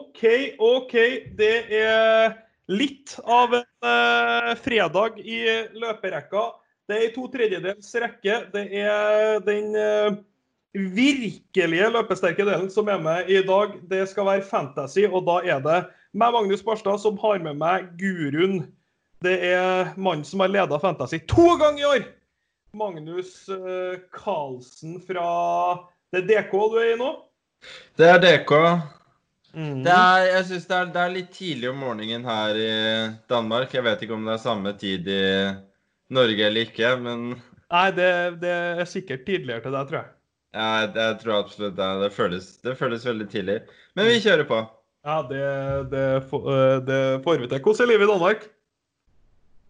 OK, OK. Det er litt av en eh, fredag i løperekka. Det er i to tredjedels rekke. Det er den eh, virkelige løpesterke delen som er med i dag. Det skal være fantasy, og da er det meg, Magnus Barstad, som har med meg guruen. Det er mannen som har leda Fantasy to ganger i år! Magnus Karlsen Carlsen fra Det er DK du er i nå? Det er DK. Mm. Det er, jeg syns det, det er litt tidlig om morgenen her i Danmark. Jeg vet ikke om det er samme tid i Norge eller ikke, men Nei, det, det er sikkert tidligere til deg, tror jeg. ja, jeg, tror absolutt det. Det føles, det føles veldig tidlig. Men vi kjører på. Ja, det, det, øh, det får vi til. Hvordan er livet i Danmark?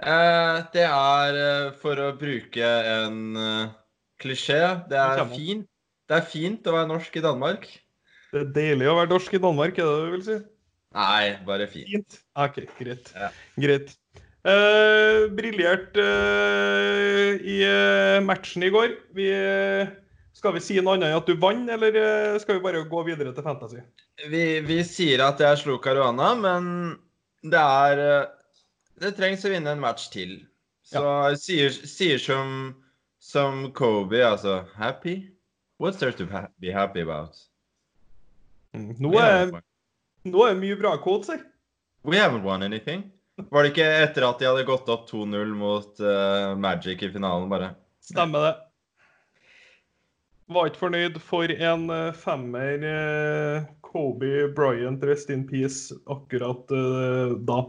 Eh, det er, eh, for å bruke en eh, klisjé, det er fint. Det er fint å være norsk i Danmark. Det er deilig å være norsk i Danmark, er det det du vil si? Nei, bare fint. Fint. OK, greit. Ja. Greit. Uh, Briljert uh, i uh, matchen i går. Vi, skal vi si noe annet enn at du vant, eller skal vi bare gå videre til Fantasy? Vi, vi sier at jeg slo Caruana, men det er Det trengs å vinne en match til. Så jeg sier, sier som, som Kobe, altså Happy? What's there to be happy about? Mm. Er det mye bra quotes her. We haven't won anything. Var det ikke etter at de hadde gått opp 2-0 mot uh, Magic i finalen, bare? Stemmer det. Var ikke fornøyd for en uh, femmer uh, Kobe Bryant, rest in peace, akkurat da.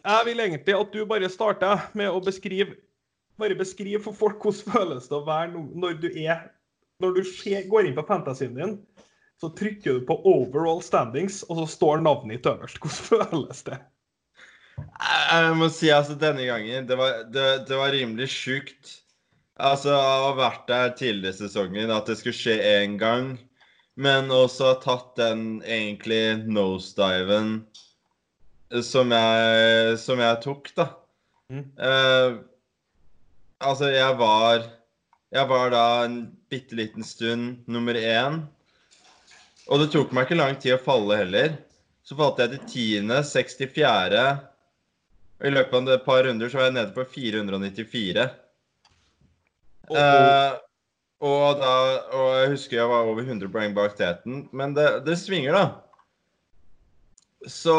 Jeg vil egentlig at du bare starter med å beskrive bare beskriv for folk hvordan føles det å være no når du er Når du går inn på fantasien din, så trykker du på 'overall standings', og så står navnet ditt øverst. Hvordan føles det? Jeg jeg må si altså denne gangen Det var, det, det var rimelig sjukt. Altså å ha vært der tidligere i sesongen, at det skulle skje én gang. Men også tatt den egentlig nosediven som jeg, som jeg tok, da. Mm. Uh, altså, jeg var Jeg var da en bitte liten stund nummer én. Og det tok meg ikke lang tid å falle heller. Så falt jeg til tiende, 64. Og I løpet av et par runder så var jeg nede på 494. Og- Eh, og, da, og jeg husker jeg var over 100 poeng bak teten. Men det, det svinger, da. Så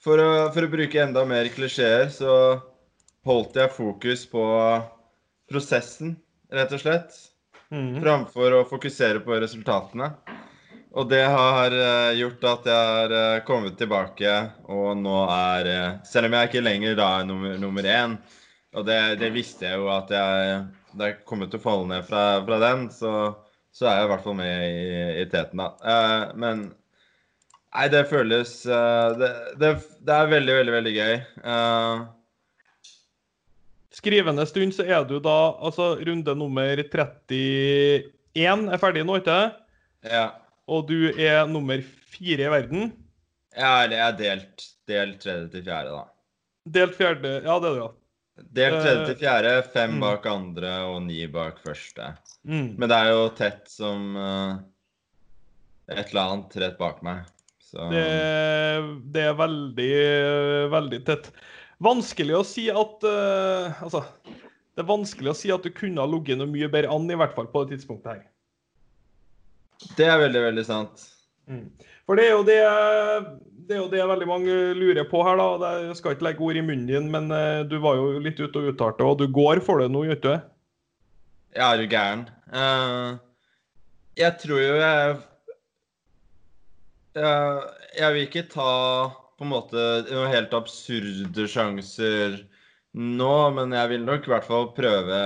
for å, for å bruke enda mer klisjeer, så holdt jeg fokus på prosessen, rett og slett. Mm. Framfor å fokusere på resultatene. Og det har eh, gjort at jeg har eh, kommet tilbake, og nå er eh, Selv om jeg ikke lenger da er nummer, nummer én, og det, det visste jeg jo at jeg det er kommet til å falle ned fra, fra den, så, så er jeg i hvert fall med i, i teten, da. Eh, men Nei, det føles det, det, det er veldig, veldig, veldig gøy. Eh, Skrivende stund så er du da altså runde nummer 31 er ferdig nå, ikke ja. Og du er nummer fire i verden. Ja, eller jeg er delt, delt tredje til fjerde, da. Delt fjerde Ja, det er du, ja. Delt tredje til Eh, fjerde, fem mm. bak andre og ni bak første. Mm. Men det er jo tett som uh, et eller annet rett bak meg. Så Det, det er veldig, veldig tett. Vanskelig å si at uh, Altså, det er vanskelig å si at du kunne ha ligget noe mye bedre an, i hvert fall på det tidspunktet her. det er veldig, veldig sant. Mm. For det er det, det er jo det veldig mange lurer på her, da. Jeg skal ikke legge ord i munnen din, men uh, du var jo litt ute og uttalte, og du går for det nå, gjør du? Ja, er du gæren? Uh, jeg tror jo jeg jeg, jeg vil ikke ta på en måte noen helt absurde sjanser nå, men jeg vil nok i hvert fall prøve,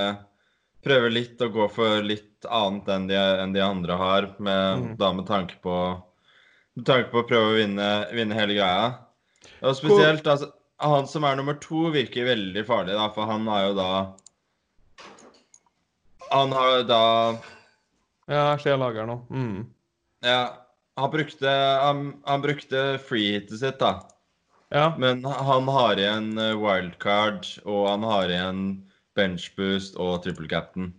prøve litt å gå for litt annet enn de, enn de andre har, med, Mm. da med tanke på med tanke på å prøve å vinne, vinne hele greia. Og spesielt altså, han som er nummer to, virker veldig farlig, da, for han er jo da Han har jo da Ja, jeg ser lageren nå. Mm. Ja, han brukte, han, han brukte freehitet sitt, da. Ja. Men han har igjen eh, wildcard, og han har igjen benchboost og triple captain.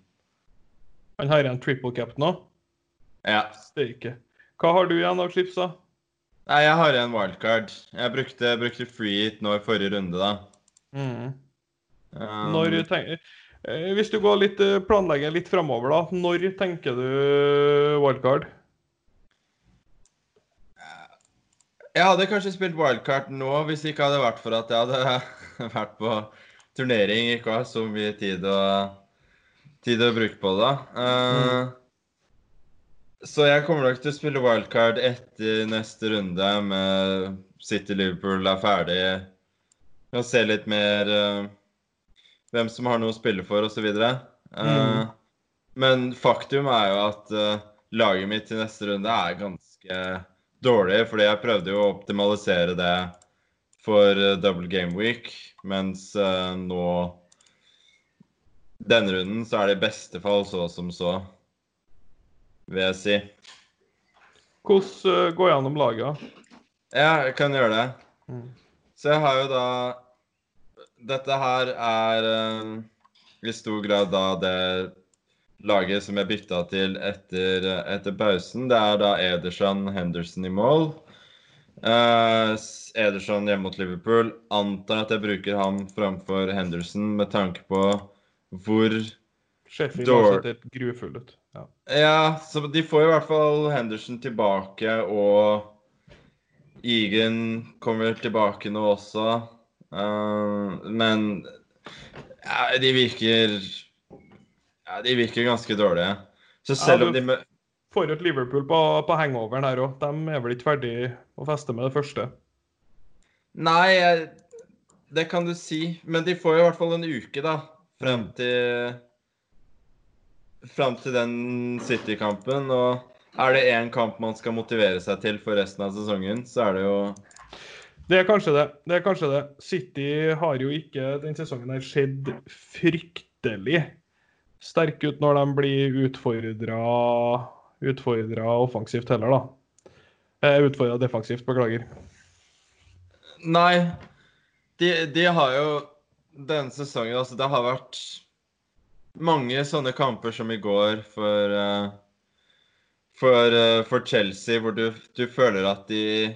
Han har igjen triple captain òg? Ja. Steike. Hva har du igjen av chips, da? Nei, jeg har igjen wildcard. Jeg brukte, brukte free hit nå i forrige runde, da. Mm. Um, Når tenk, eh, hvis du går litt, eh, planlegger litt framover, da. Når tenker du wildcard? Jeg hadde kanskje spilt wildcard nå hvis det ikke hadde vært for at jeg hadde vært på turnering, ikke har så mye tid å, tid å bruke på det. Uh, Så jeg kommer nok til å spille wildcard etter neste runde med City Liverpool er ferdig. Kan se litt mer uh, hvem som har noe å spille for, osv. Uh, Mm. Men faktum er jo at uh, laget mitt til neste runde er ganske dårlig, fordi jeg prøvde jo å optimalisere det for uh, double game week, mens uh, nå Denne runden så er det i beste fall så som så, vil jeg si. Hvordan uh, går gjennom laget? Ja, jeg kan gjøre det. Mm. Så jeg har jo da Dette her er uh, i stor grad da det laget som jeg bytta til etter, etter pausen. Det er da Ederson Henderson i mål. Eh, Ederson hjemme mot Liverpool. Antar at jeg bruker ham framfor Henderson med tanke på hvor Sheffield har sett helt grufull ut. Ja. Ja, så de får i hvert fall Henderson tilbake, og Egan kommer tilbake nå også. Uh, men ja, de virker Ja, de virker ganske dårlige. Så selv Ja, om de Får et Liverpool på, på hangoveren her òg. De er vel ikke ferdig å feste med det første. Nei, det kan du si. Men de får jo i hvert fall en uke, da. Frem til Frem til den City-kampen. Og er det én kamp man skal motivere seg til for resten av sesongen, så er det jo Det er kanskje det. det er kanskje det. City har jo ikke den sesongen her skjedd fryktelig sterke ut når de blir utfordra offensivt heller, da. Eh, utfordra defensivt, beklager. Nei. De, de har jo denne sesongen Altså, det har vært mange sånne kamper som i går for uh, for, uh, for Chelsea, hvor du, du føler at de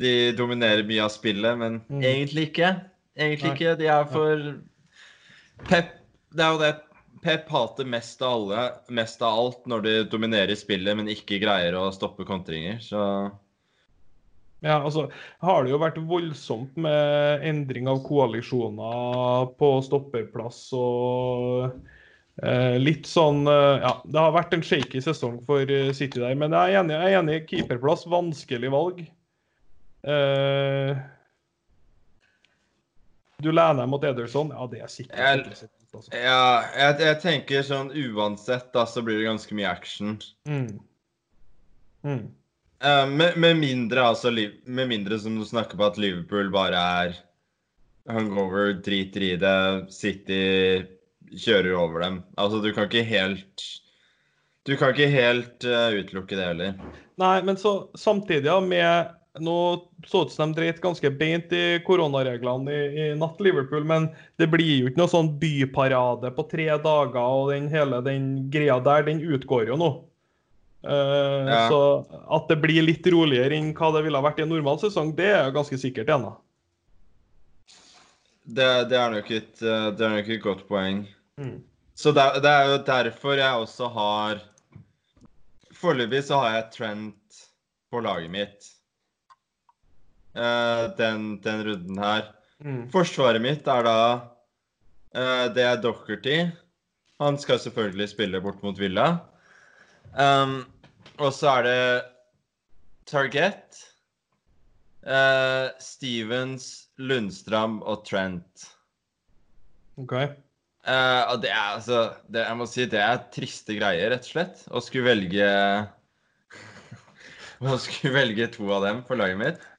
de dominerer mye av spillet, men Mm. egentlig ikke. Egentlig Nei. ikke. De er for Pep Det er jo det Pep hater mest av alle, mest av alt når de dominerer spillet, men ikke greier å stoppe kontringer. Så Ja, altså har det jo vært voldsomt med endring av koalisjoner på stopperplass og eh, litt sånn eh, Ja, det har vært en shaky sesong for eh, City der, men jeg er enig, jeg er enig keeperplass, vanskelig valg. Eh, du lener mot Ederson? Ja, det er sikkert. Jeg- altså. Ja, jeg, jeg tenker sånn uansett, da, så blir det ganske mye action. Mm. Mm. Uh, med, med mindre altså Med mindre som du snakker på at Liverpool bare er hungover, driter i det, City kjører over dem. Altså, du kan ikke helt Du kan ikke helt uh, utelukke det heller. Nei, men så samtidig ja, med Nå så ut som de dreit ganske beint i koronareglene i, i natt, Liverpool, men det blir jo ikke noe sånn byparade på tre dager, og den hele den greia der, den utgår jo nå. Uh, Ja. Så at det blir litt roligere enn hva det ville ha vært i en normal sesong, det er jo ganske sikkert ennå. Det, det, er nok et, det er nok et godt poeng. Mm. Så det, det er jo derfor jeg også har Foreløpig så har jeg Trent på laget mitt. Eh, den, den runden her. Mm. Forsvaret mitt er da uh, Det er Docherty. Han skal selvfølgelig spille bort mot Villa. Um, og så er det Target. uh, Stevens, Lundstram og Trent. OK. Uh, og det er altså det, Jeg må si det er triste greier, rett og slett. Å skulle velge Å skulle velge to av dem for laget mitt.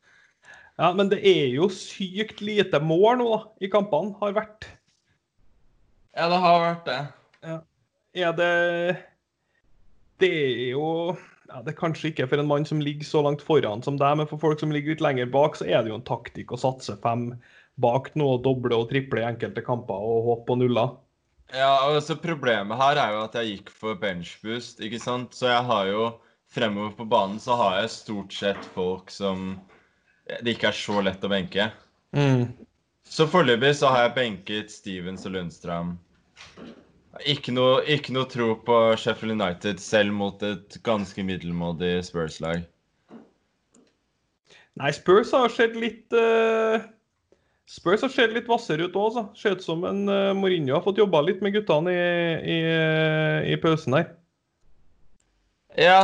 Ja, men det er jo sykt lite mål nå, da, i kampene. Har vært. Ja, det har vært det. Er det Det er jo ja, Det er kanskje ikke for en mann som ligger så langt foran som deg, men for folk som ligger litt lenger bak, så er det jo en taktikk å satse fem bak nå doble og triple i enkelte kamper og håpe på nuller. Ja, altså Problemet her er jo at jeg gikk for benchboost, ikke sant? Så jeg har jo Fremover på banen så har jeg stort sett folk som det ikke er så lett å benke. Mm. Så foreløpig så har jeg benket Stevens og Lundstrøm. Ikke noe, ikke noe tro på Sheffield United selv mot et ganske middelmådig Spurs-lag. Nei, Spurs har sett litt uh, Spurs har sett litt hvassere ut òg. Ser ut som en uh, Mourinho har fått jobba litt med guttene i, i, i pausen her. Ja,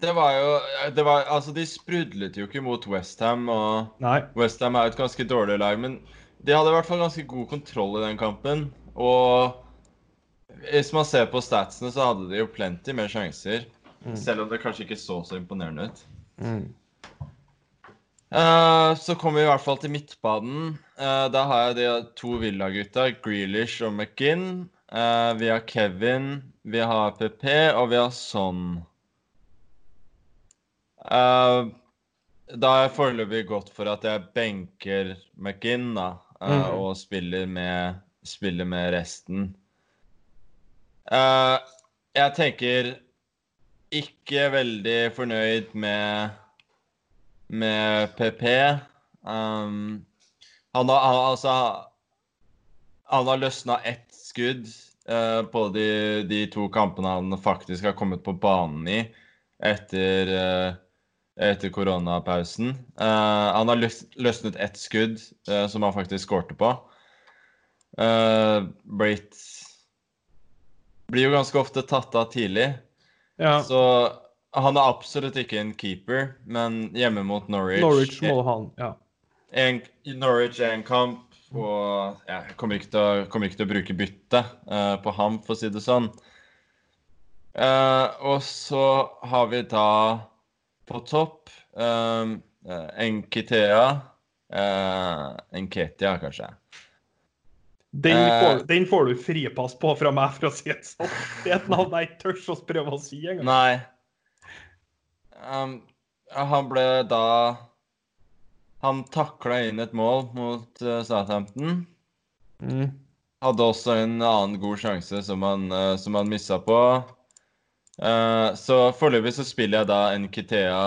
det var jo det var, Altså, de sprudlet jo ikke mot Westham, og Westham er jo et ganske dårlig lag. Men de hadde i hvert fall ganske god kontroll i den kampen. Og hvis man ser på statsene, så hadde de jo plenty mer sjanser. Mm. Selv om det kanskje ikke så så imponerende ut. Mm. Uh, så kommer vi i hvert fall til midtbanen. Uh, da har jeg de to Villa-gutta, Grealish og McGinn. Uh, vi har Kevin, vi har PP, og vi har Son. Uh, da har jeg foreløpig gått for at jeg benker McInn da, uh, mm. og spiller med, spiller med resten. Uh, jeg tenker ikke veldig fornøyd med, med PP. Um, han har, altså, han har løsna ett skudd på de, de, to kampene han faktisk har kommet på banen i etter etter koronapausen. Uh, han har løsnet ett skudd uh, som han faktisk skårte på. Uh, Brit blir jo ganske ofte tatt av tidlig. Ja. Så han er absolutt ikke en keeper, men hjemme mot Norwich Norwich må han, ja. En, Norwich er en kamp, og ja, jeg kommer ikke å, ikke til å bruke bytte på ham, for å si det sånn. og så har vi da på topp um, Enkitea uh, Enketia, kanskje. Den eh, får, uh, den får, du fripass på fra meg, for å si det sånn. Det er et navn jeg ikke tør å prøve å si engang. Nei. Um, han ble da Han takla inn et mål mot uh, Southampton. Mm. Hadde også en annen god sjanse som han, uh, som han missa på. Uh, så foreløpig så spiller jeg da Nkitea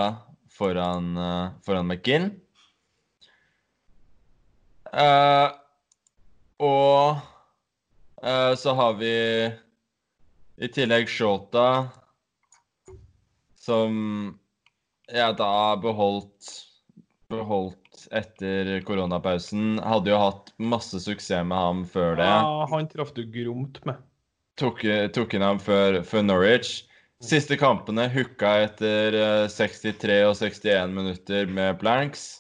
foran, uh, foran McGinn. Uh, og så har vi i tillegg Shota, som jeg da beholdt, beholdt etter koronapausen. Hadde jo hatt masse suksess med ham før det. Ja, han traff du gromt med. Tok, tok inn ham før, før Norwich. Siste kampene hooka etter 63 eh, og 61 minutter med blanks.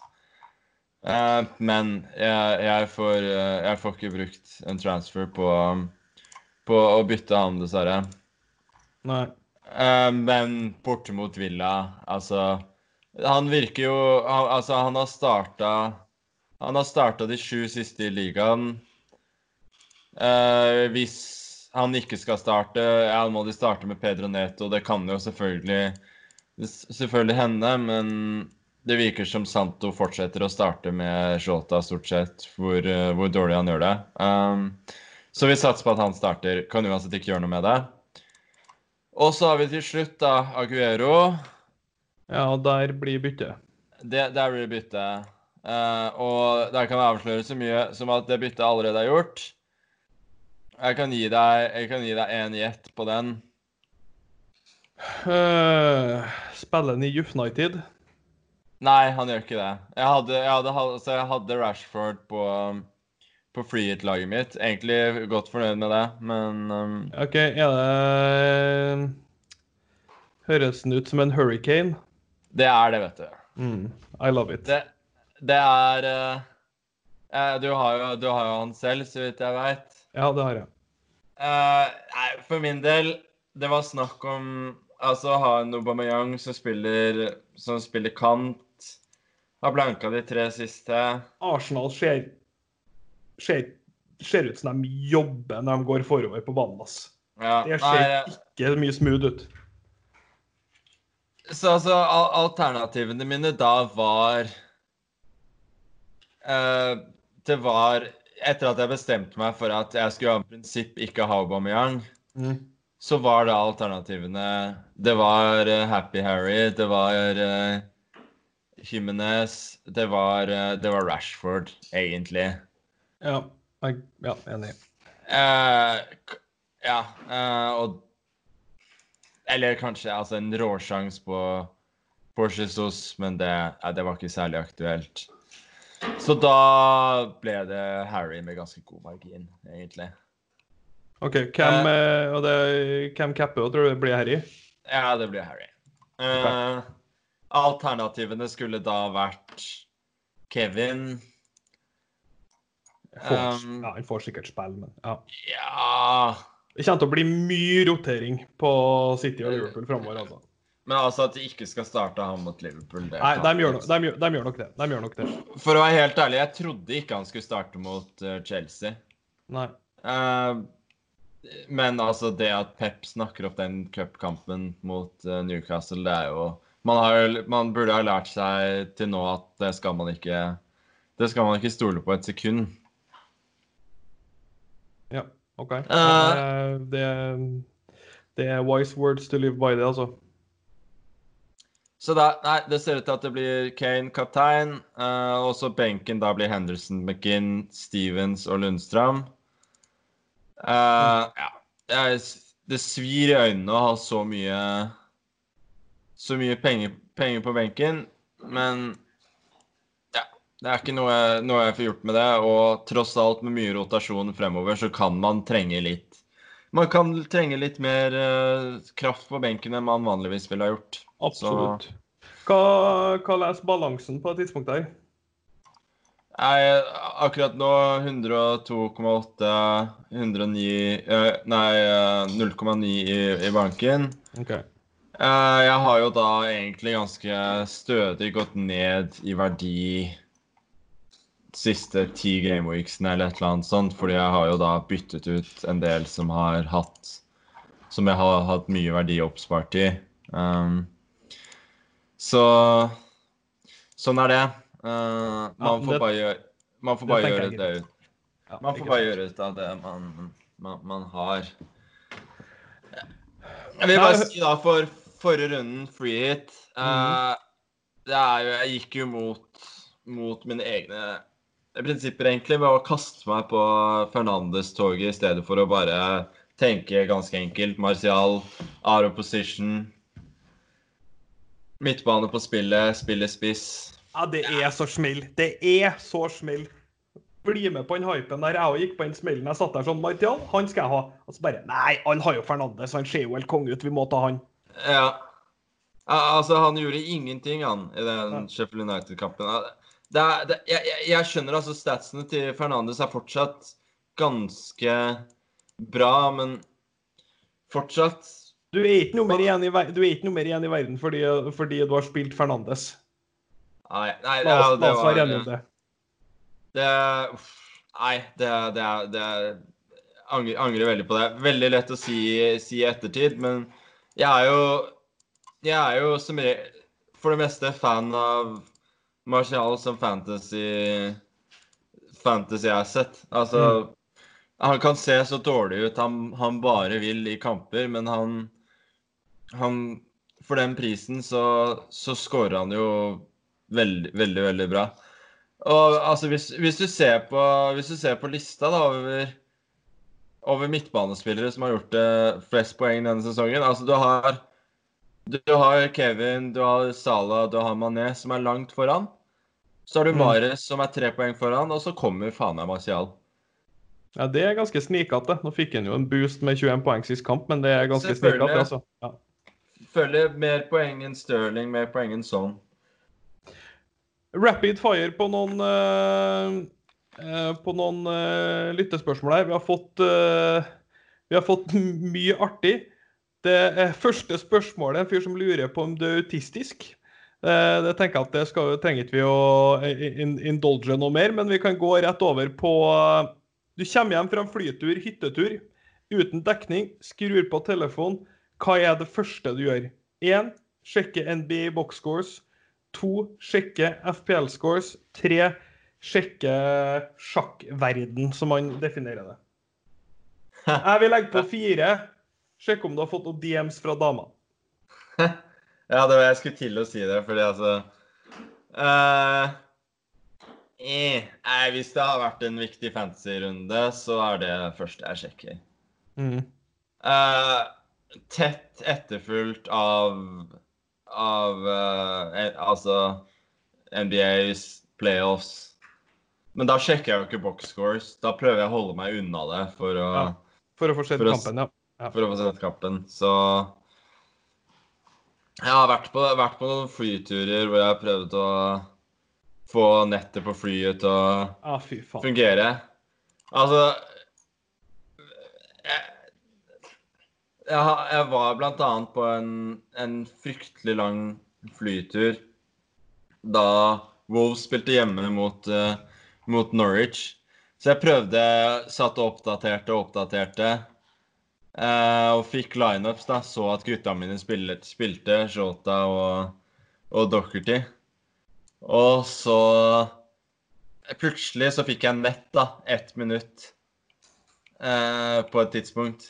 Uh, men jeg, jeg, får, uh, jeg, får, ikke brukt en transfer på, på å bytte han, dessverre. Nei. Uh, men borte mot Villa, altså Han virker jo han, Altså, han har starta Han har starta de sju siste i ligaen. hvis han ikke skal starte, ja, må de starte med Pedro Neto. Det kan jo selvfølgelig, selvfølgelig hende, men det virker som Santo fortsetter å starte med Shota stort sett, hvor, hvor dårlig han gjør det. Um, så vi satser på at han starter. Kan uansett ikke gjøre noe med det. Og så har vi til slutt da Aguero. Ja, der blir bytte. Det, der blir bytte. Uh, og der kan jeg avsløre så mye som at det byttet allerede er gjort. Jeg kan gi deg en gjett på den. Uh, spiller han i United? Nei, han gjør ikke det. Jeg hadde, jeg hadde, altså jeg hadde Rashford på, på freehit-laget mitt. Egentlig godt fornøyd med det, men um... OK, er det Høres den ut som en hurricane? Det er det, vet du. Mm, I love it. Det, det er uh, du, har jo, du har jo han selv, så vidt jeg veit. Ja, det har jeg. Uh, nei, for min del, det var snakk om altså ha en Aubameyang som spiller, som spiller kant. Har blanka de tre siste. Arsenal ser, ser, ser ut som de jobber når de går forover på banen. ass. Ja, det ser nei, ikke mye smooth ut. Så altså, alternativene mine da var uh, Det var etter at jeg bestemte meg for at jeg skulle av prinsipp ikke ha Aubameyang, Mm. så var det alternativene Det var eh, Happy Harry, det var uh, Jimenez, det var, uh, det var Rashford, egentlig. Ja, jeg, ja, enig. Uh, ja, og Eller kanskje altså en råsjanse på på Jesus, men det, det var ikke særlig aktuelt. Så da ble det Harry med ganske god margin, egentlig. OK, hvem, uh, og det, hvem capper tror du det blir Harry? Ja, det blir Harry. Eh, alternativene skulle da vært Kevin Får, Um, ja, han får sikkert spille, men ja. Ja Det kommer til å bli mye rotering på City og Liverpool framover, altså. Men altså at de ikke skal starte han mot Liverpool det Nei, de gjør, no, de, gjør, de gjør nok det. De gjør nok det. For å være helt ærlig, jeg trodde ikke han skulle starte mot uh, Chelsea. Nei. Uh, men altså, det at Pep snakker opp den cupkampen mot uh, Newcastle, det er jo man, har, man burde ha lært seg til nå at det skal man ikke Det skal man ikke stole på et sekund. Ja, OK. Eh. det, det er wise words to live by, det, altså. Så da, nei, det ser ut til at det blir Kane kaptein. Uh, og så benken da blir Henderson, McGinn, Stevens og Lundstrøm. Uh, ja. Jeg, det svir i øynene å ha så mye Så mye penger, penger på benken, men ja. Det er ikke noe, noe jeg får gjort med det. Og tross alt, med mye rotasjon fremover, så kan man trenge litt Man kan trenge litt mer uh, kraft på benken enn man vanligvis ville ha gjort. Absolutt. Hva, hva leser balansen på et tidspunkt her? Nei, akkurat nå 102,8 109 eh, Nei, eh, 0,9 i, i banken. OK. Eh, jeg har jo da egentlig ganske stødig gått ned i verdi siste ti gameweeksene eller et eller annet sånt, fordi jeg har jo da byttet ut en del som har hatt Som jeg har hatt mye verdi oppspart i. Um, så sånn er det. Uh, man, får bare gjøre, man får det bare gjøre det ut. Ja, Man får bare sant. gjøre ut av det man, man, man har. Jeg vil bare si da, for forrige runden, free hit eh, det er jo, Jeg gikk jo mot, mot mine egne prinsipper, egentlig, ved å kaste meg på Fernandes-toget i stedet for å bare tenke ganske enkelt. Martial, out of position. Midtbane på spillet, spille spiss. Ja, det er så smell. Det er så smell. Bli med på den hypen der. Jeg òg gikk på den smellen. Jeg satt der sånn Martial, han skal jeg ha. Og så bare Nei, han har jo Fernandes. Han ser jo helt konge ut. Vi må ta han. Ja. Al- Altså, han gjorde ingenting, han, i den Sheffield United-kampen. Det det, jeg, jeg- jeg skjønner altså statsene til Fernandes er fortsatt ganske bra, men fortsatt Du er ikke nummer én i, i verden fordi, fordi du har spilt Fernandes. Nei, nei La oss, det la oss var være det. det, uff, Nei, det, det, det angrer, angrer veldig på det. Veldig lett å si, si i ettertid, men jeg er jo Jeg er jo som for det meste fan av Martial som fantasy fantasy asset. Altså Han kan se så dårlig ut han, han bare vil i kamper, men han han For den prisen så, så scorer han jo veldig, veldig, veldig bra. Og altså, hvis, hvis, du ser på, hvis du ser på lista da, over, over midtbanespillere som har gjort det flest poeng denne sesongen altså Du har, du har Kevin, du har Salah, du har Mané, som er langt foran. Så har du Mm. Som er tre poeng foran, og så kommer faen meg Martial. Ja, Det er ganske snikete. Nå fikk han jo en boost med 21 poeng sist kamp, men det er ganske snikete. Altså. Ja. Følger mer poeng enn Sterling, mer poeng enn sånn. Rapid fire på noen eh, På noen uh, lyttespørsmål her. Vi har fått uh, Vi har fått mye artig. Det første spørsmålet en fyr som lurer på om du er autistisk. Det tenker jeg at det skal, trenger vi å in indulge noe mer, men vi kan gå rett over på Du kommer hjem fra en flytur, hyttetur, uten dekning, skrur på telefonen. Hva er det første du gjør? 1. Sjekke NBA box scores. 2. Sjekke FPL scores. 3. sjekke sjakkverden, som man definerer det. Jeg vil legge på fire. Sjekke om du har fått noen DMs fra dama. Ja, det var jeg skulle til å si det, fordi altså uh... eh, Nei, hvis det har vært en viktig fantasy-runde, så er det første jeg sjekker. Mm. Eh, tett etterfulgt av av uh, altså NBAs playoffs. Men da sjekker jeg jo ikke boxscores. Da prøver jeg å holde meg unna det for å, Ja. For å få sett kampen, ja. for å få sett kampen. Så jeg har vært på, vært på noen flyturer hvor jeg har prøvd å få nettet på flyet til å ah, fungere. Altså jeg, jeg, jeg var blant annet på en, en fryktelig lang flytur da Wolves spilte hjemme mot, uh, mot Norwich. Så jeg prøvde, satt og oppdaterte og oppdaterte. Uh, og fikk lineups, da. Så at gutta mine spilte, spilte Shota og, og Docherty. Og så Plutselig så fikk jeg nett, da. Ett minutt Uh, på et tidspunkt.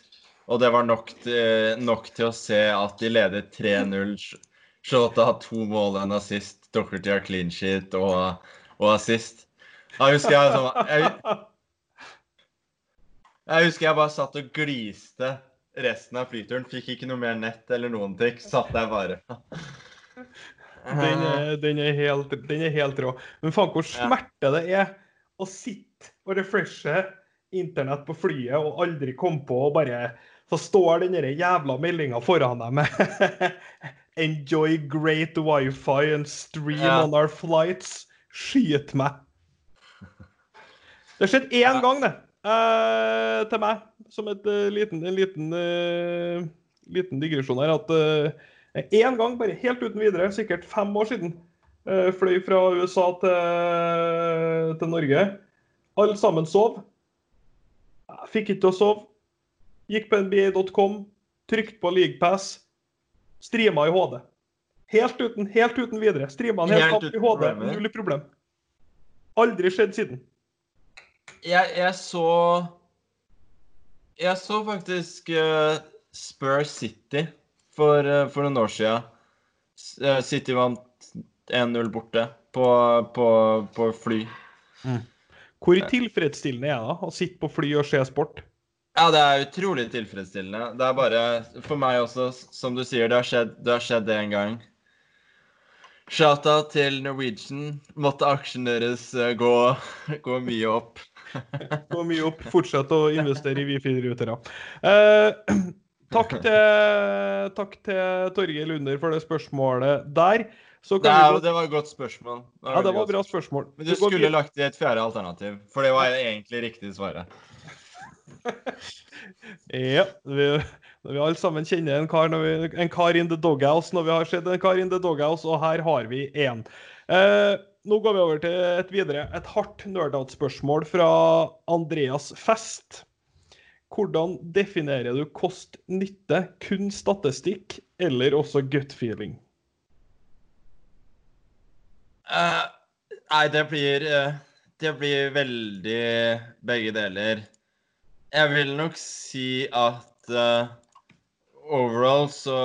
Og det var nok til, nok til å se at de leder 3-0. Shota har to mål, en assist. Docherty har clean sheet og, og assist. Jeg husker jeg sånn jeg, jeg husker jeg bare satt og gliste resten av flyturen. Fikk ikke noe mer nett eller noen ting. Satt der bare. Den er, den, er helt, den er helt rå. Men faen hvor smerte det er å sitte og refreshe internett på flyet og aldri komme på og bare Så står den jævla meldinga foran deg med Enjoy great wifi and stream Ja. on our flights. Skyt meg. Det har skjedd én Ja. gang, det. eh, til meg. Som et, uh, liten, en liten, uh, liten digresjon her. At én gang, bare helt uten videre, sikkert fem år siden, eh, fløy fra USA til, til Norge. Alle sammen sov. Jeg fikk ikke til å sove. Gikk på nba.com, trykte på leaguepass, streama i HD. Helt uten, helt uten videre. Streama en hel Helt kamp i HD, problemer. null problem. Aldri skjedd siden. Jeg, jeg så Jeg så faktisk uh, Spurs City for, uh, for noen år siden. Eh, City vant 1-0 borte på, på, på fly. Hvor tilfredsstillende er det da, å sitte på fly og se sport? Ja, det er utrolig tilfredsstillende. Det er bare For meg også, som du sier, det har skjedd, det har skjedd en gang. Shout-out til Norwegian. Måtte aksjen deres eh, gå, gå mye opp. Gå mye opp. Fortsett å investere i Wifi-rutere. Eh, takk, til, takk til Torgeir Lunder for det spørsmålet der. Så Det, kan er, det var et godt spørsmål. Det ja, det var et bra spørsmål. Men du skulle lagt i et fjerde alternativ, for det var egentlig riktig svaret. Ja, vi, vi alle sammen kjenner en kar, vi, en kar in the doghouse når vi har sett en kar in the doghouse, og her har vi én. Eh, nå går vi over til et videre. Et hardt nerd-out-spørsmål fra Andreas Fest. Hvordan definerer du kost-nytte? Kun statistikk, eller også gut feeling? Uh, nei, det blir uh, Det blir veldig begge deler. Jeg vil nok si at uh, overall så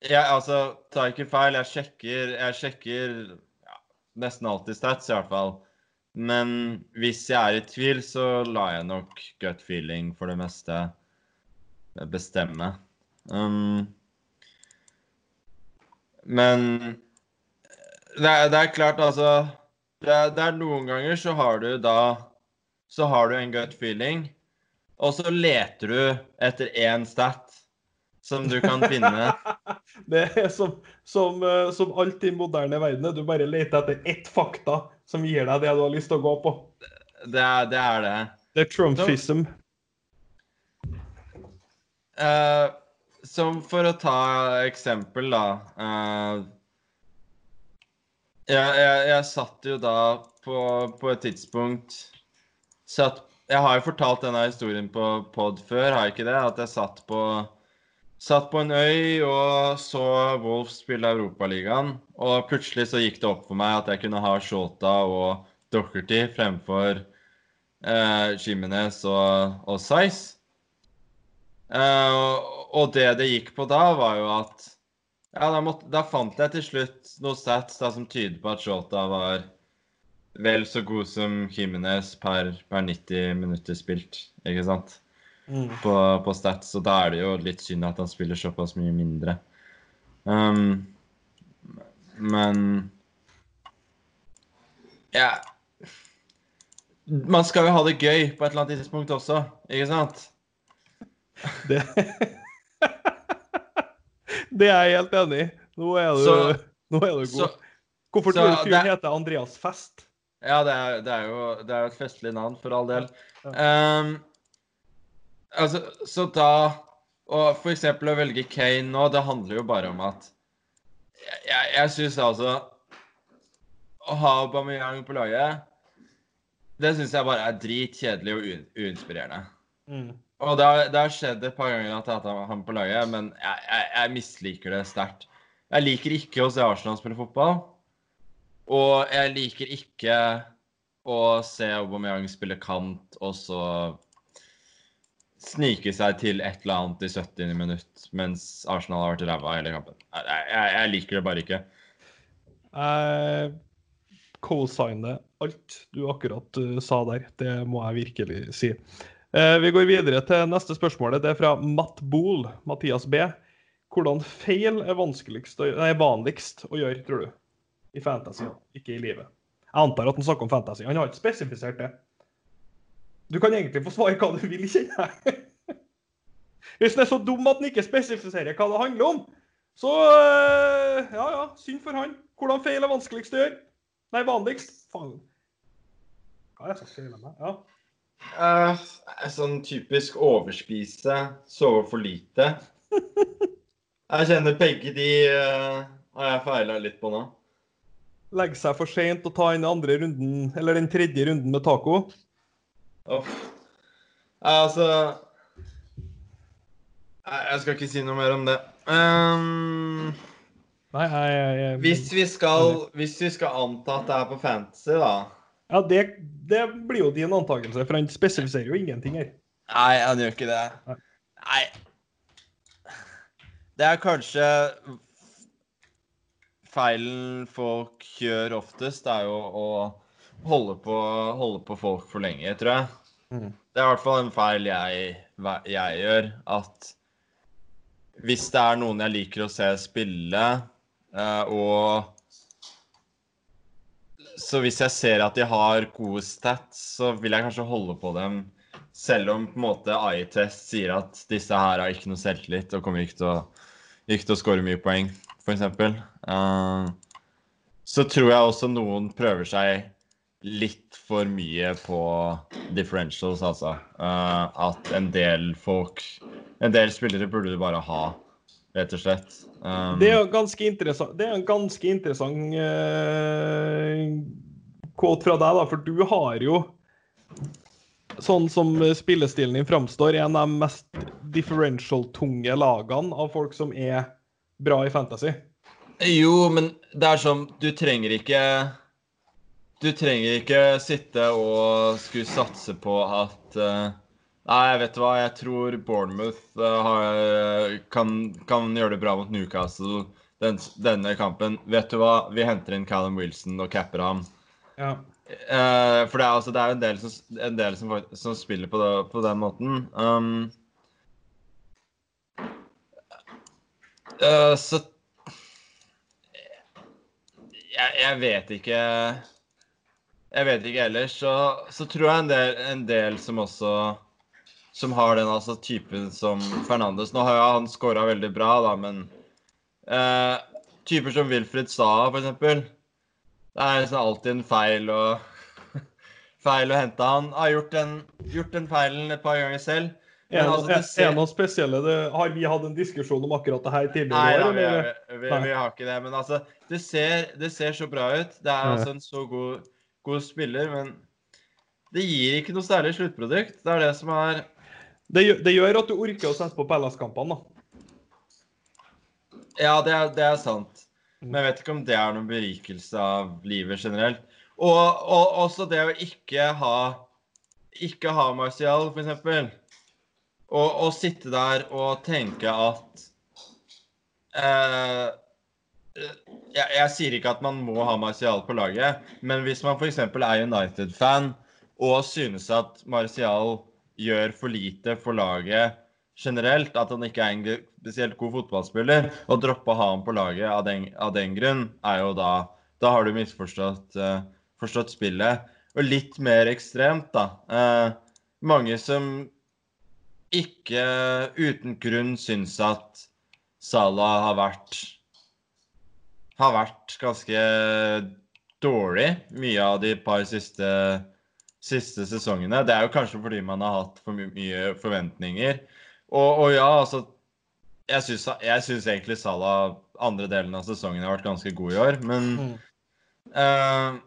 jeg, altså, tar ikke feil, jeg sjekker, jeg sjekker ja, nesten alltid stats, i hvert fall. Men hvis jeg er i tvil, så lar jeg nok gut feeling for det meste bestemme. Um, men det er, det er klart, altså det er, det er noen ganger så har du da Så har du en gut feeling, og så leter du etter én stat som du kan finne. Det er som, som, eh, som alt i moderne verden. Du bare leter etter ett fakta som gir deg det du har lyst til å gå på. Det er det. Er det. Det er Trumpism. Eh, som for å ta eksempel, da. uh, jeg, jeg, jeg satt jo da på, på et tidspunkt satt, Jeg har jo fortalt denne historien på pod før, har jeg ikke det? At jeg satt på, Satt på en øy og så Wolf spille Europaligaen. Og plutselig så gikk det opp for meg at jeg kunne ha Shota og Docherty fremfor eh, Jimenez og, og Size. Eh, og det det gikk på da, var jo at Ja, da, måtte, da fant jeg til slutt noe stats da, som tyder på at Shota var vel så god som Jimenez per, per 90 minutter spilt, ikke sant? Mm. På, på stats, og da er det jo litt synd at han spiller såpass mye mindre. Um, men Ja Man skal jo ha det gøy på et eller annet tidspunkt også, ikke sant? Det Det er jeg helt enig i. Nå er du, Så- nå er du Så, god. Hvorfor tror du fyren heter Andreas Fest? Ja, det er, det er jo det er et festlig navn, for all del. Um, altså, så da Og for eksempel å velge Kane nå, det handler jo bare om at Jeg, jeg, jeg syns altså Å ha Aubameyang på laget, det syns jeg bare er dritkjedelig og uinspirerende. Mm. Og det har, det har skjedd et par ganger at jeg har hatt ham på laget, men jeg, jeg, jeg misliker det sterkt. Jeg liker ikke å se Arsenal spille fotball. Og jeg liker ikke å se Aubameyang spille kant og så snike seg til et eller annet i 70. minutt mens Arsenal har vært ræva hele kampen. Jeg, jeg, jeg liker det bare ikke. Jeg co-signer alt du akkurat uh, sa der. Det må jeg virkelig si. Eh, vi går videre til neste spørsmål. Det er fra Matt Bool, Mathias B. Hvordan feil er nei, vanligst å gjøre, tror du? I fantasy, ikke i livet. Jeg antar at han snakker om fantasy. Han har ikke spesifisert det. Du kan egentlig få svare hva du vil, kjenner jeg. Hvis han er så dum at han ikke spesifiserer hva det handler om, så øh, ja, ja, synd for han. Hvordan feil er vanskeligst å gjøre? Nei, vanligst. Faen. Hva er det som skjer med meg? Ja. Uh, sånn typisk overspise, sove for lite. Jeg kjenner begge de uh, har jeg feila litt på nå. Legge seg for seint og ta inn den andre runden, eller den tredje runden med taco. Uff. Altså jeg, skal ikke si noe mer om det. Um, Nei, jeg, jeg, jeg hvis, vi skal, hvis vi skal anta at det er på fantasy, da Ja, det, det blir jo din antakelse, for han spesifiserer jo ingenting her. Nei, han gjør ikke det. Nei. Nei. Det er kanskje Feilen folk gjør oftest, er jo å holde på, holde på folk for lenge, tror jeg. Mm. Det er i hvert fall en feil jeg, jeg gjør. At hvis det er noen jeg liker å se spille, eh, og Så hvis jeg ser at de har gode stats, så vil jeg kanskje holde på dem. Selv om på en måte AI-test sier at disse her har ikke noe selvtillit og kommer ikke til å, ikke til å score mye poeng, f.eks. Uh, så tror jeg også noen prøver seg litt for mye på differentials, altså. Uh, at en del folk En del spillere burde du bare ha, rett og slett. Um, Det er jo ganske interessant Det er en ganske interessant uh, quote fra deg, da, for du har jo Sånn som spillestilen din framstår, en av de mest differential-tunge lagene av folk som er bra i fantasy. Jo, men det er sånn Du trenger ikke Du trenger ikke sitte og skulle satse på at uh, Nei, vet du hva, jeg tror Bournemouth uh, har, kan, kan gjøre det bra mot Newcastle den, denne kampen. Vet du hva, vi henter inn Callum Wilson og capper ham. Ja. Uh, for det er, altså, det er en del som, en del som, som spiller på, det, på den måten. Um, eh, så jeg, jeg vet ikke Jeg vet ikke ellers. Så, så tror jeg en del, en del som også Som har den altså, typen som Fernandes. Nå har jo han scora veldig bra, da, men eh, typer som Wilfred Saa, eksempel. Det er liksom alltid en feil å Feil å hente han. Har gjort den feilen et par ganger selv. Men altså, er ser- det noe spesielle det, Har vi hatt en diskusjon om akkurat det her Nei da, vi, vi, vi, har ikke det. Men altså, det ser, det ser så bra ut. Det er altså en så god, god spiller, men det gir ikke noe særlig sluttprodukt. Det er det som er Det, det gjør at du orker å sette på Pellas-kampene, da. Ja, det er, det er sant. Mm. Men jeg vet ikke om det er noen berikelse av livet generelt. Og, og også det å ikke ha Ikke ha Martial, for eksempel. Og, å sitte der og tenke at eh, jeg, jeg sier ikke at man må ha Martial på laget, men hvis man f.eks. er United-fan og synes at Martial gjør for lite for laget generelt, at han ikke er en spesielt god fotballspiller, og droppe å ha ham på laget av den, av den grunn, er jo da Da har du misforstått uh, forstått spillet. Og litt mer ekstremt, da. Uh, mange som ikke uten grunn syns at Salah har vært har vært ganske dårlig mye av de par siste, siste sesongene. Det er jo kanskje fordi man har hatt for mye forventninger. Og, og ja, altså Jeg syns, egentlig Salah andre delen av sesongen har vært ganske god i år, men Mm. eh,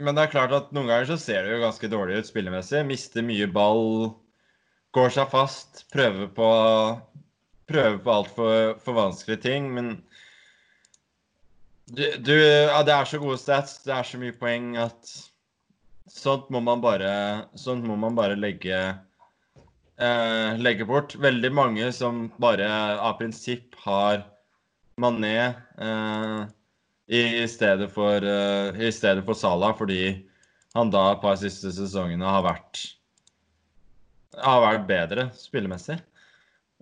Men det er klart at noen ganger så ser det jo ganske dårlig ut spillemessig. Mister mye ball, går seg fast, prøver på Prøver på altfor for vanskelige ting, men du, du, ja, det er så gode stats, det er så mye poeng at sånt må man bare, sånt må man bare legge, eh, legge bort. Veldig mange som bare av prinsipp har Mané eh, i, stedet for, eh, i stedet for Salah, fordi han da et par siste sesongene har vært har vært bedre spillemessig.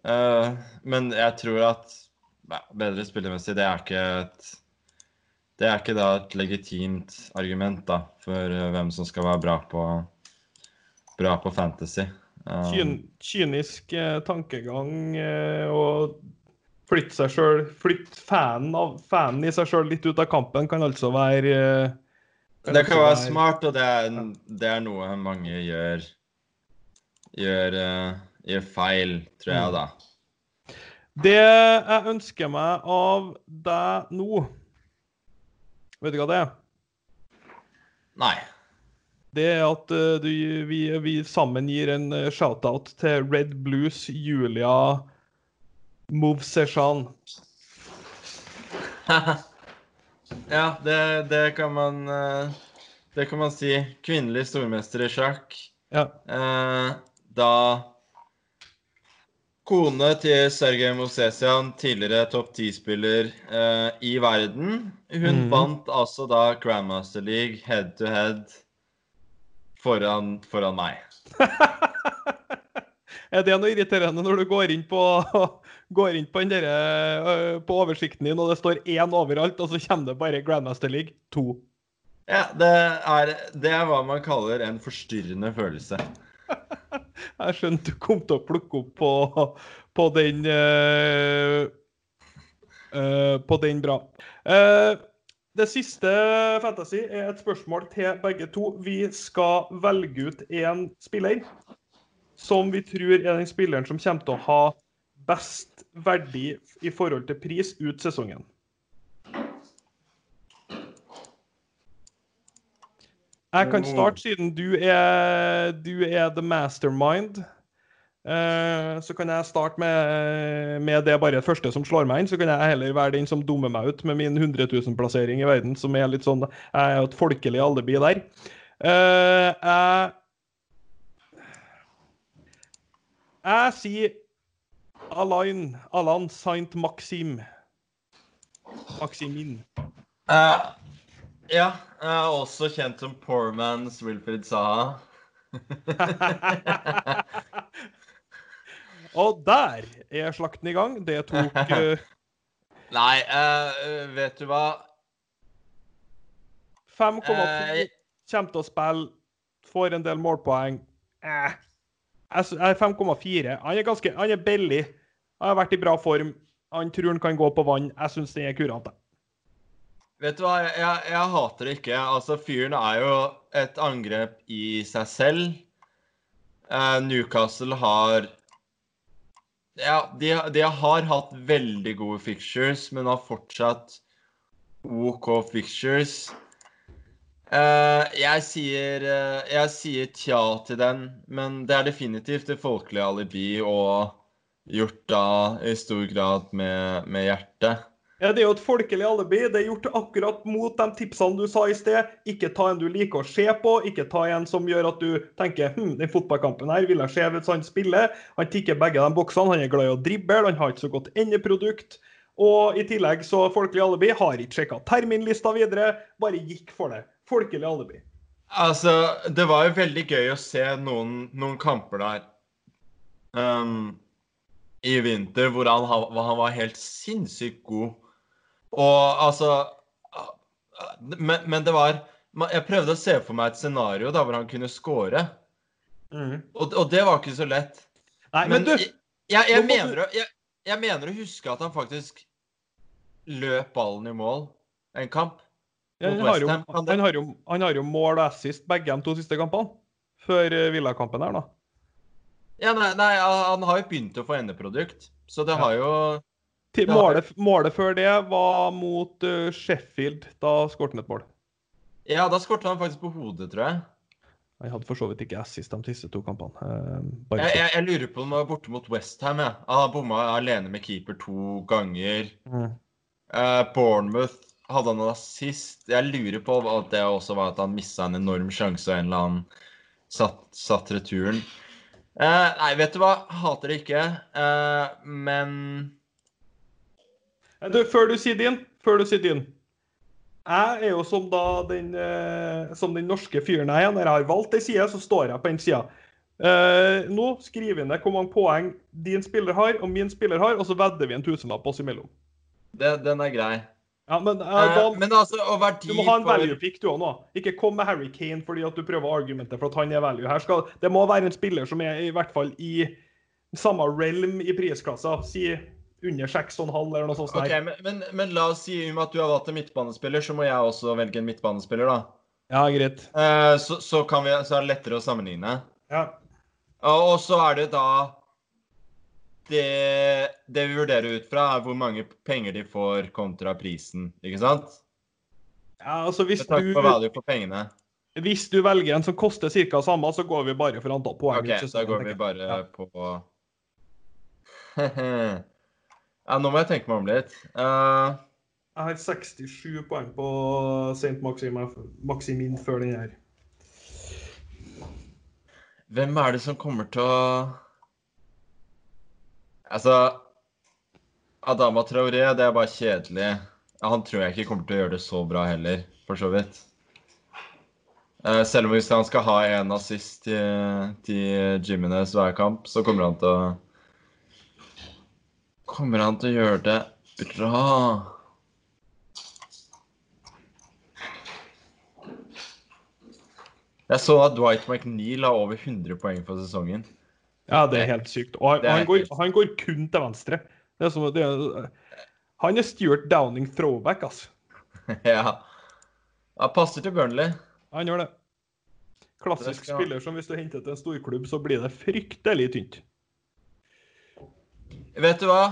Uh, men jeg tror at ja, bedre spillemessig, det er ikke et det er ikke da et legitimt argument da, for uh, hvem som skal være bra på, bra på fantasy. Um, Kyn, kynisk eh, tankegang eh, og flytte seg sjøl Flytte fanen, av, fanen i seg sjøl litt ut av kampen kan altså være eh, det kan altså være smart, og det er, det er noe mange gjør gjør, uh, gjør feil, tror jeg, da. Det jeg ønsker meg av deg nå Vet du hva det er? Nei. Det er at uh, du, vi, vi sammen gir en eh, shout-out til Red Blues Julia Movseshan. ja, det, det kan man Det kan man si. Kvinnelig stormester i sjakk. Ja. Eh, da Kone til Sergej Mosesian, tidligere topp ti-spiller eh, i verden. Hun mm. vant altså da Grandmaster League head to head foran, foran meg. er det noe irriterende når du går inn på, går inn på, den derre, øh, på oversikten din, og det står én overalt, og så kommer det bare Grandmaster League 2? Ja, det er, det er hva man kaller en forstyrrende følelse. Jeg skjønte du kom til å plukke opp på, på den uh, uh, På den bra. Uh, det siste Fantasy er et spørsmål til begge to. Vi skal velge ut én spiller som vi tror er den spilleren som kommer til å ha best verdi i forhold til pris ut sesongen. Jeg kan starte, siden du er, du er the mastermind. Eh, så kan jeg starte med, med det bare første som slår meg inn. Så kan jeg heller være den som dummer meg ut med min 100 000-plassering i verden, som er litt sånn Jeg er jo et folkelig alibi der. Eh, jeg Jeg sier Alain Alain Saint Maxim. Maximin. Eh, ja, jeg er også kjent som poor man's Wilfred Saha. Og der er slakten i gang. Det tok uh... Nei, uh, vet du hva? 5,2 uh, kommer til å spille, får en del målpoeng. Eh. Jeg er 5,4. Han er ganske, han er billig. Han har vært i bra form. Han tror han kan gå på vann. Jeg syns den er kurant. Vet du hva, jeg, jeg hater det ikke. Altså, fyren er jo et angrep i seg selv. Eh, Newcastle har Ja, de, de har hatt veldig gode fixtures, men har fortsatt OK fixtures. Eh, jeg sier eh, Jeg sier tja til den, men det er definitivt det folkelige alibi og gjort da i stor grad med, med hjertet. Ja, Det er jo et folkelig alibi. Det er gjort akkurat mot de tipsene du sa i sted. Ikke ta en du liker å se på, ikke ta en som gjør at du tenker hm, den fotballkampen her vil jeg se hvis han spiller. Han tikker begge de boksene. Han er glad i å drible, han har ikke så godt endeprodukt. Og i tillegg så folkelig alibi har ikke sjekka terminlista videre, bare gikk for det. Folkelig alibi. Altså, det var jo veldig gøy å se noen, noen kamper der um, i vinter hvor han, han var helt sinnssykt god. Og altså men, men det var Jeg prøvde å se for meg et scenario da hvor han kunne score, og, og det var ikke så lett. Nei, men, du, jeg, jeg, jeg, mener, jeg, jeg mener å huske at han faktisk løp ballen i mål en kamp. ja, han, har jo, han, har jo, han har jo mål og assist begge de to siste kampene. Før eh, Villa-kampen her, da. Ja, nei, nei, han har jo begynt å få endeprodukt, så det Ja. har jo Til målet, målet før det var mot uh, Sheffield. Da skåret han et mål. Ja, da skåret han faktisk på hodet, tror jeg. Jeg hadde for så vidt ikke assist de siste to kampene. Uh, Jeg, jeg, jeg lurer på om han var borte mot Westham. Ja. Han bomma alene med keeper to ganger. Mm. Uh, Bournemouth hadde han en assist. Jeg lurer på at det også var at han mista en enorm sjanse og en eller annen satt, satt returen. Uh, nei, vet du hva? Hater det ikke. Men Du, før du sier din, før du sier din. Jeg er jo som da den, eh, som den norske fyren jeg er. Når jeg har valgt ei side, så står jeg på den sida. Eh, nå skriver vi ned hvor mange poeng din spiller har og min spiller har, og så vedder vi en tusenlapp oss imellom. det, den er grei. Ja, men, Eh, da, men altså, du må ha en for value pick du òg nå. Ikke kom med Harry Kane fordi at du prøver å argumentere for at han er value. Her skal, det må være en spiller som er i hvert fall i samme realm i prisklasser. Si under 6,5 eller noe sånt. Ok, men, men, men la oss si om at du har valgt en midtbanespiller, så må jeg også velge en midtbanespiller, da. Ja, greit. Eh, så, så, kan vi, så er det lettere å sammenligne. Ja. Og så er det da det, det vi vurderer ut fra, er hvor mange penger de får kontra prisen, ikke sant? ja, altså hvis på du, value for pengene. hvis du velger en som koster ca. samme, så går vi bare for antall poeng. OK, da går vi bare Ja. på Ja, nå må jeg tenke meg om litt. Uh... Jeg har 67 poeng på St. Maximin, Maximin før den her. hvem er det som kommer til å Altså Adama Traoré, det er bare kjedelig. Han tror jeg ikke kommer til å gjøre det så bra heller, for så vidt. Eh, selv om hvis han skal ha en assist til, til Jimenez hver kamp, så kommer han til å Kommer han til å gjøre det bra? Jeg så at Dwight McNeil har over 100 poeng for sesongen. Ja, det er helt sykt. Og han, han, går, han går kun til venstre. Det er som, det er, han er Stuart Downing throwback, altså. ja. Han passer til Burnley. Han gjør det. Klassisk Det skal- spiller som hvis du henter til en storklubb, så blir det fryktelig tynt. Vet du hva?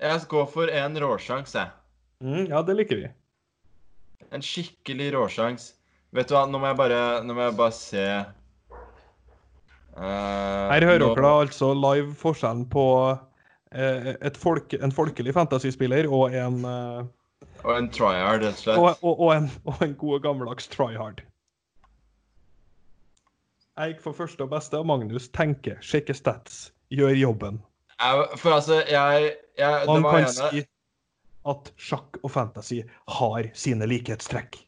Jeg går for en råsjanse, jeg. Mm, ja, det liker vi. En skikkelig råsjans. Vet du hva, nå må jeg bare, må jeg bare se uh, Her hører nå- dere da altså live forskjellen på uh, folk, en folkelig fantasyspiller og en, uh, Og en tryhard, rett og slett. og, og, og en, og en god gammeldags tryhard. Jeg gikk for første og beste, og Magnus tenker, sjekker stats, gjør jobben. For altså, jeg, jeg Man var kan ene si at sjakk og fantasy har sine likhetstrekk.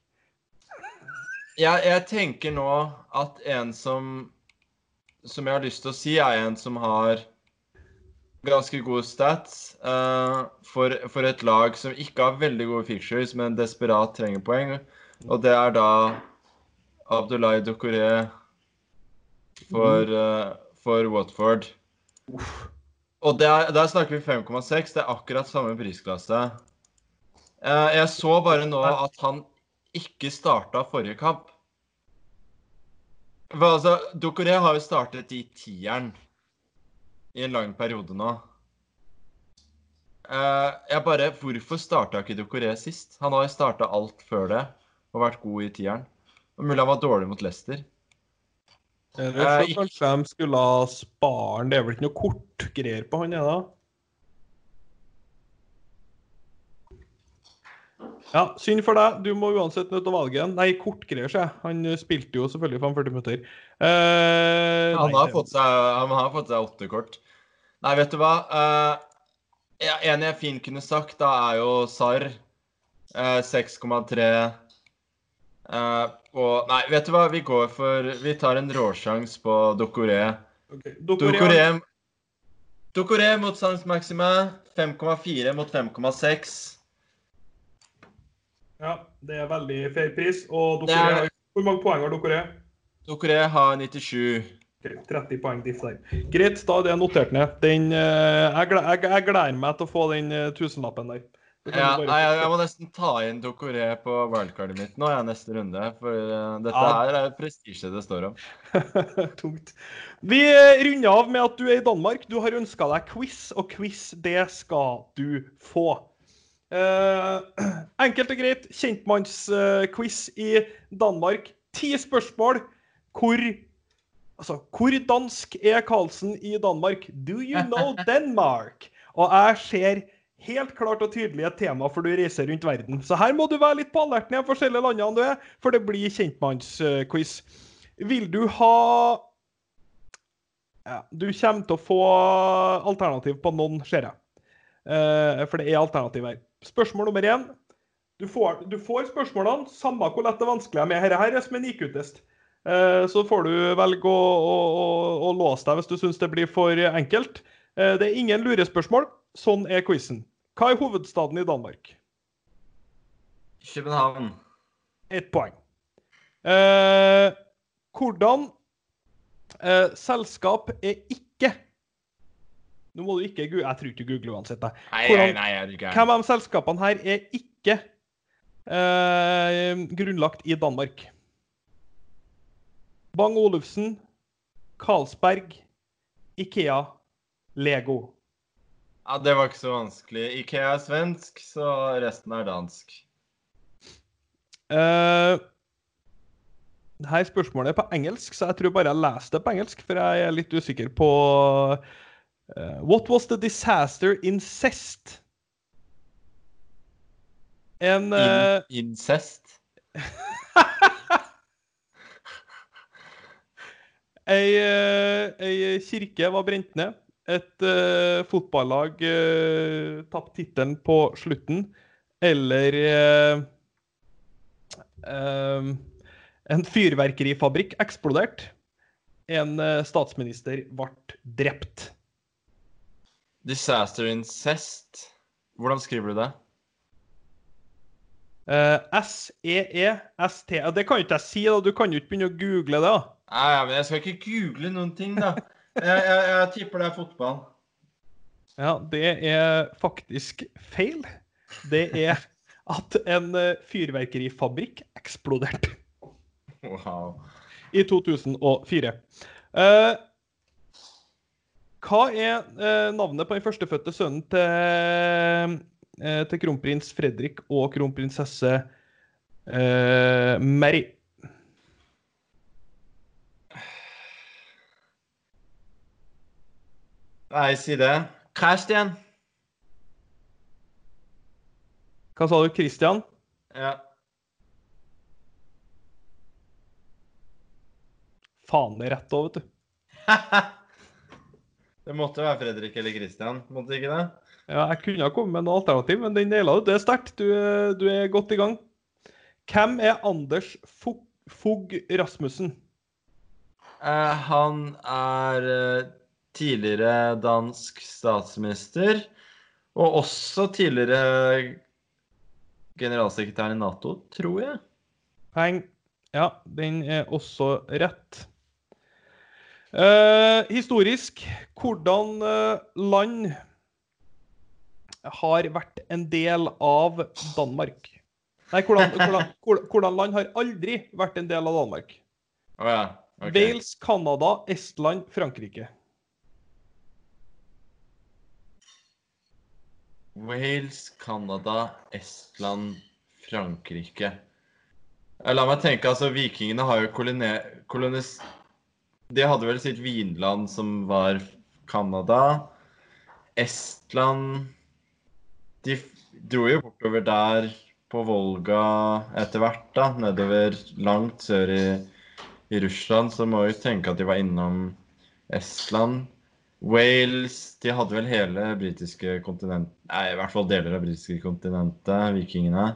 jeg, jeg tenker nå at en som Som jeg har lyst til å si, er en som har ganske gode stats uh, for, for et lag som ikke har veldig gode fixtures, men desperat trenger poeng. Og det er da Abdullahi Dokore for, uh, for Watford. Og der, der snakker vi 5,6. Det er akkurat samme prisklasse. Eh, jeg så bare nå at han ikke starta forrige kamp. For altså, Dokoré har jo startet i tieren i en lang periode nå. Eh, jeg bare Hvorfor starta ikke Dokoré sist? Han har jo starta alt før det og vært god i tieren. Og Mulig han var dårlig mot Leicester. Eller Eh, skulle ha sparen? Det er vel ikke noe kortgreier på han, er det? Ja, Synd for deg. Du må uansett nødt til å valge en. Nei, kortgreier, sier jeg. Han spilte jo selvfølgelig 45 minutter. Eh, Han nei, har fått seg, han har fått seg åtte kort. Nei, vet du hva? Eh, en jeg fint kunne sagt, da er jo SAR. Eh, 6,3. Eh, og Nei, vet du hva? Vi går for Vi tar en råsjans på Dokoré. Okay. Dokoré Dokoré mot Sankt Maxime. 5,4 mot 5,6. Ja, det er veldig fair pris. Og Dokoré, er- hvor mange poeng har Dokoré? Dokoré har 97. Ok, 30 poeng diff der. Greit, da er det notert ned. Den, eh, jeg, jeg, jeg gleder meg til å få den eh, tusenlappen der. Ja, bare- jeg, jeg må nesten ta inn Dokoré på wildcardet mitt nå, jeg, neste runde. For eh, dette her er prestisje det står om. Tungt. Vi eh, runder av med at du er i Danmark. Du har ønska deg quiz, og quiz, det skal du få. Eh, enkelt og greit, kjentmannsquiz i Danmark. Ti spørsmål. Hvor Altså, hvor dansk er Karlsen i Danmark? Do you know Denmark? Og jeg ser helt klart og tydelig et tema for du reiser rundt verden. Så her må du være litt på alerten i de forskjellige landene du er, for det blir kjentmannsquiz. Vil du ha ja, Du kommer til å få alternativ på noen, ser jeg. Uh, for det er alternativ her. Spørsmål nummer én. Du får, du får spørsmålene, samme hvor lett og vanskelig de er. Dette her er som en IQ-test. Uh, så får du velge å, å, å låse deg hvis du syns det blir for enkelt. Uh, det er ingen lurespørsmål. Sånn er quizen. Hva er hovedstaden i Danmark? København. Ett poeng. Eh, hvordan eh, selskap er ikke Nå må du ikke google Jeg tror ikke du googler uansett. jeg. Hvordan- nei, nei, er. Hvem av selskapene her er ikke eh, grunnlagt i Danmark? Bang Olufsen, Carlsberg, Ikea, Lego. Ja, Det var ikke så vanskelig. Ikea er svensk, så resten er dansk. Uh, her spørsmålet er på engelsk, så jeg tror bare jeg leser det på engelsk, for jeg er litt usikker på uh, What was the disaster incest? En uh, In incest. ei, ei kirke var brent ned. Et uh, fotballag uh, tapte tittelen på slutten. Eller uh, eh, En fyrverkerifabrikk eksploderte. En eh, statsminister ble drept. Disaster incest. Hvordan skriver du det? Eh, S-E-E-S-T Det kan jo ikke jeg si, da. Du kan jo ikke begynne å google det. da. Nei, men jeg skal ikke google noen ting, da. Jeg, jeg, jeg tipper det er fotball. Ja, det er faktisk feil. Det er at en eh, fyrverkerifabrikk eksploderte Wow. i 2004. Uh, hva er uh, navnet på den førstefødte sønnen til, uh, til kronprins Fredrik og kronprinsesse eh, Mary? Nei, si det. Christian. Hva sa du, Christian? Ja. Faen, er rett òg, vet du. det måtte være Fredrik eller Christian, måtte ikke det? Ja, jeg kunne ha kommet med noe alternativ, men den naila du. Det er sterkt. Du, du er godt i gang. Hvem er Anders Fogh Rasmussen? Eh, han er eh, tidligere dansk statsminister, og også tidligere generalsekretær i Nato, tror jeg. Peng. Ja, den er også rett. Eh, historisk, hvordan eh, land har vært en del av Danmark? Nei, hvordan, hvordan, hvordan land har aldri vært en del av Danmark? Oh ja. okay. Wales, Canada, Estland, Frankrike. Wales, Canada, Estland, Frankrike. La meg tenke, altså Vikingene har jo kolonis... De hadde vel sitt vinland som var Canada. Estland De dro jo bortover der på Volga etter hvert, da, nedover langt sør i, i Russland, så må vi tenke at de var innom Estland. Wales De hadde vel hele britiske kontinent... Nei, i hvert fall deler av britiske kontinentet, vikingene.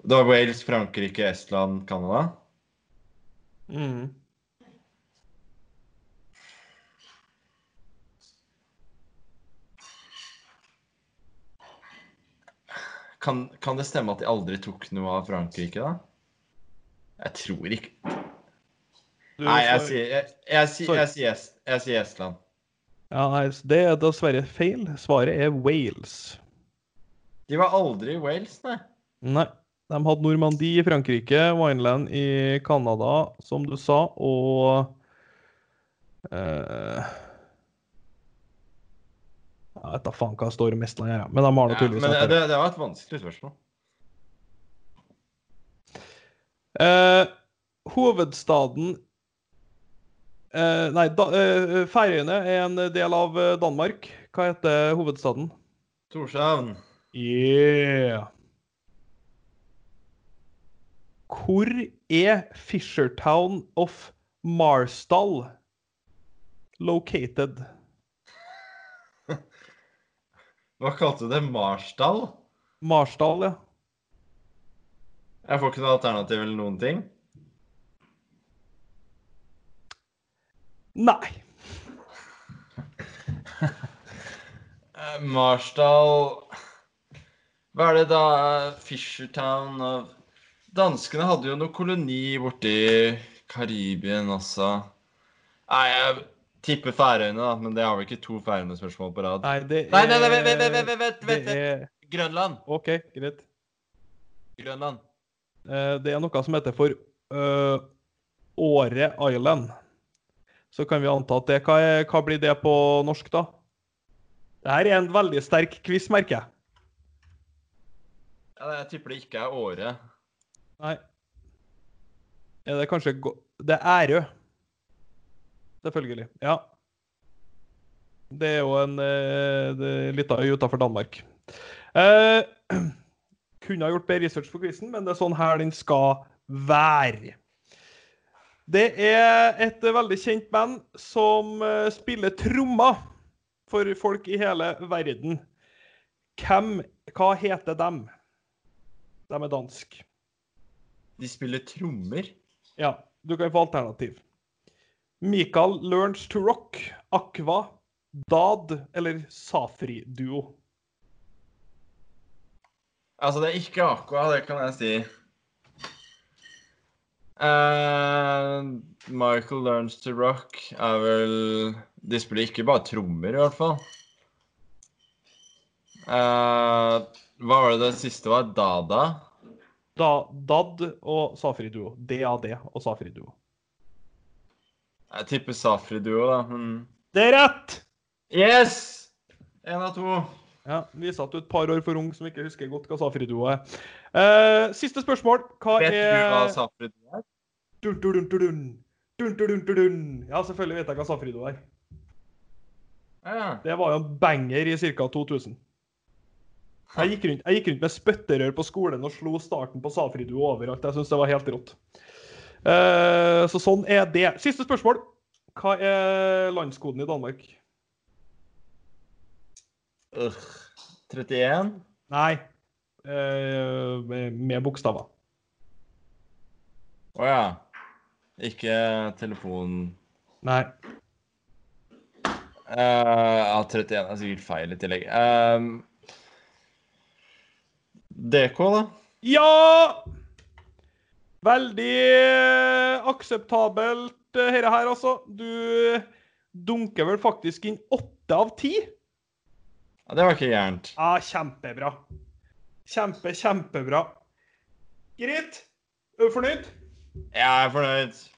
Det var Wales, Frankrike, Estland, Canada. Mm. Kan, kan det stemme at de aldri tok noe av Frankrike, da? Jeg tror ikke Du, Nei, jeg sier, jeg, jeg, sier- jeg, sier, jeg sier Estland. ja, nei, Det er dessverre feil. Svaret er Wales. De var aldri i Wales, nei. Nei. De hadde Normandie i Frankrike, Wineland i Canada, som du sa, og uh, Jeg vet da faen hva står Estland her, men de har det Ja, men det, det, det var et vanskelig spørsmål. Uh, hovedstaden eh, Nei, da, uh, Færøyene er en del av Danmark. Hva heter hovedstaden? Torshavn. Yeah! Hvor er Fishertown of Marsdal located? Hva kalte du det? Marsdal? Marsdal, ja. Jeg får ikke noe alternativ eller noen ting. Nei. Eh, Marsdal Hva er det da? Fishertown og Danskene hadde jo noe koloni borti Karibien også. Nei, jeg tipper Færøyene, da, men det har vel ikke to Færøyene-spørsmål på rad. Nei, det er Nei, nei, nei, vent, vent, vent, vent, vent, er Grønland. OK, greit. Grønland. Eh, Det er noe som heter for uh, Åre Island. Så kan vi anta at det hva, er, hva blir det på norsk, da? Det her er en veldig sterk quiz, merker jeg. Ja, jeg tipper det ikke er Åre. Nei. Er det kanskje Det er Ærø. Selvfølgelig. Ja. Det er jo en uh, lita øy utafor Danmark. Eh, kunne ha gjort bedre research på quizen, men det er sånn her den skal være. Det er et veldig kjent band som eh, spiller trommer for folk i hele verden. Hvem Hva heter dem? De er dansk. De spiller trommer. Ja, du kan få alternativ. Michael Learns to Rock, Aqua, Dad eller Safri-duo. Altså, det er ikke Aqua, det kan jeg si. Eh, Michael Learns to Rock er vel De spiller ikke bare trommer, i hvert fall. Uh, hva var det det siste var? Dada? Da, Dad og Safri-duo. DAD og Safri-duo. Jeg tipper Safri-duo, da. Men Det er rett! Yes! Én av to. Ja, Vi satt er et par år for ung som ikke husker godt hva Safri-duo er. Uh, siste spørsmål. Hva Vet er du hva Safri-duo er? Dun, dun, dun, dun, dun, dun, dun, dun, dun. Ja, selvfølgelig vet jeg hva Safrido er. Ja. Det var jo en banger i ca. 2000. Jeg gikk, rundt, jeg gikk rundt med spytterør på skolen og slo starten på Safrido overalt. Jeg syns det var helt rått. Uh, så sånn er det. Siste spørsmål. Hva er landskoden i Danmark? Uh, 31? Nei, Uh, med, med bokstaver. Å ja. Ikke telefon Nei. Uh, ja, 31 er sikkert feil i tillegg. Um, DK, da? Ja! Veldig eh, akseptabelt, eh, dette her, altså. Du dunker vel faktisk inn åtte av ti? Ja, det var ikke gærent. Ja, kjempebra. Kjempe, kjempebra. Greit. Er du fornøyd? Yeah, I've run it.